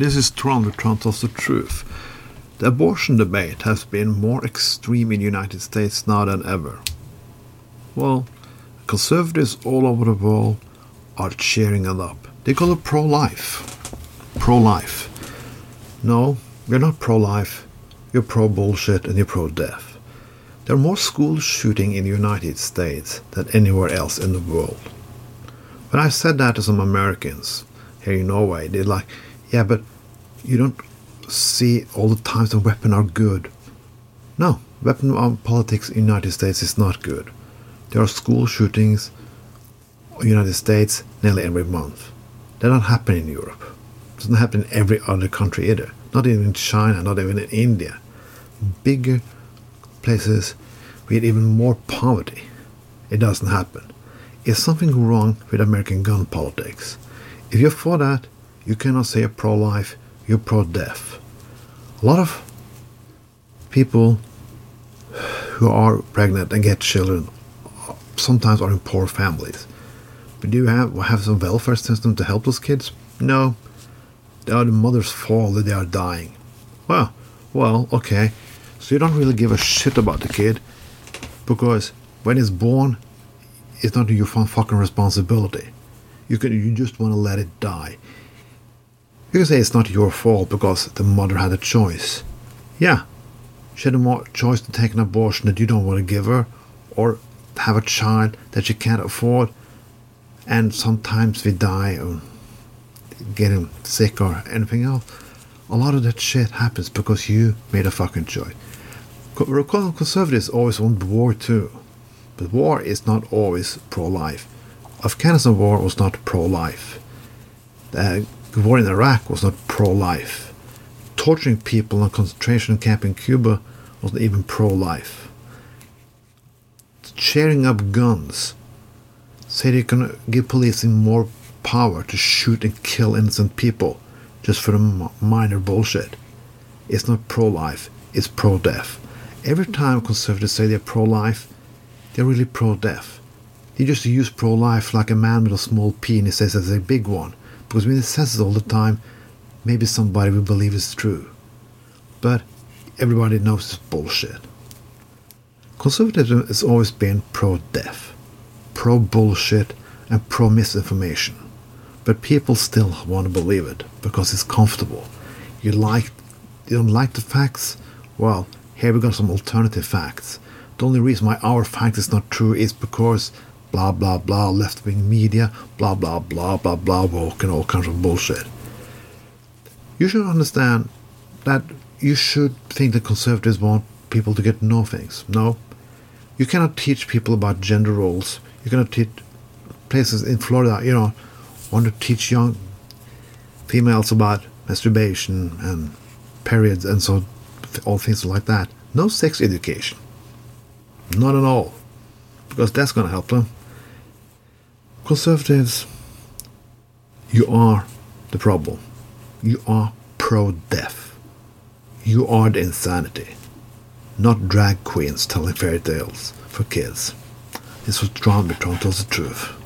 This is Tron, Tron tells the truth. The abortion debate has been more extreme in the United States now than ever. Well, conservatives all over the world are cheering it up. They call it pro life. Pro life. No, you're not pro life. You're pro bullshit and you're pro death. There are more school shootings in the United States than anywhere else in the world. When I said that to some Americans here in Norway, they're like, yeah, but you don't see all the times when weapons are good. No, weapon politics in the United States is not good. There are school shootings in the United States nearly every month. They don't happen in Europe. It doesn't happen in every other country either. Not even in China, not even in India. Bigger places with even more poverty. It doesn't happen. Is something wrong with American gun politics? If you're for that, you cannot say you're pro life, you're pro death. A lot of people who are pregnant and get children sometimes are in poor families. But do you have, have some welfare system to help those kids? No. They are the mother's fault that they are dying. Well, well, okay. So you don't really give a shit about the kid because when it's born, it's not your fucking responsibility. You can you just want to let it die. You can say it's not your fault because the mother had a choice. Yeah, she had a choice to take an abortion that you don't want to give her, or have a child that she can't afford, and sometimes we die or getting sick or anything else. A lot of that shit happens because you made a fucking choice. Conservatives always want war too, but war is not always pro-life. Afghanistan war was not pro-life. The war in Iraq was not pro-life. Torturing people in a concentration camp in Cuba wasn't even pro-life. Sharing up guns, say they're gonna give policing more power to shoot and kill innocent people just for the minor bullshit. It's not pro-life, it's pro-death. Every time conservatives say they're pro-life, they're really pro-death. They just use pro-life like a man with a small penis says it's a big one, because when he says it all the time, maybe somebody will believe it's true. But everybody knows it's bullshit. Conservatism has always been pro-death, pro-bullshit, and pro-misinformation. But people still want to believe it because it's comfortable. You like you don't like the facts? Well, here we got some alternative facts. The only reason why our fact is not true is because blah blah blah left wing media, blah blah blah blah blah woke and all kinds of bullshit. You should understand that you should think that conservatives want people to get know things. No. You cannot teach people about gender roles. You cannot teach places in Florida, you know, want to teach young females about masturbation and periods and so all things like that. No sex education. Not at all. Because that's going to help them. Conservatives, you are the problem. You are pro death. You are the insanity. Not drag queens telling fairy tales for kids. This was John Bertrand tells the truth.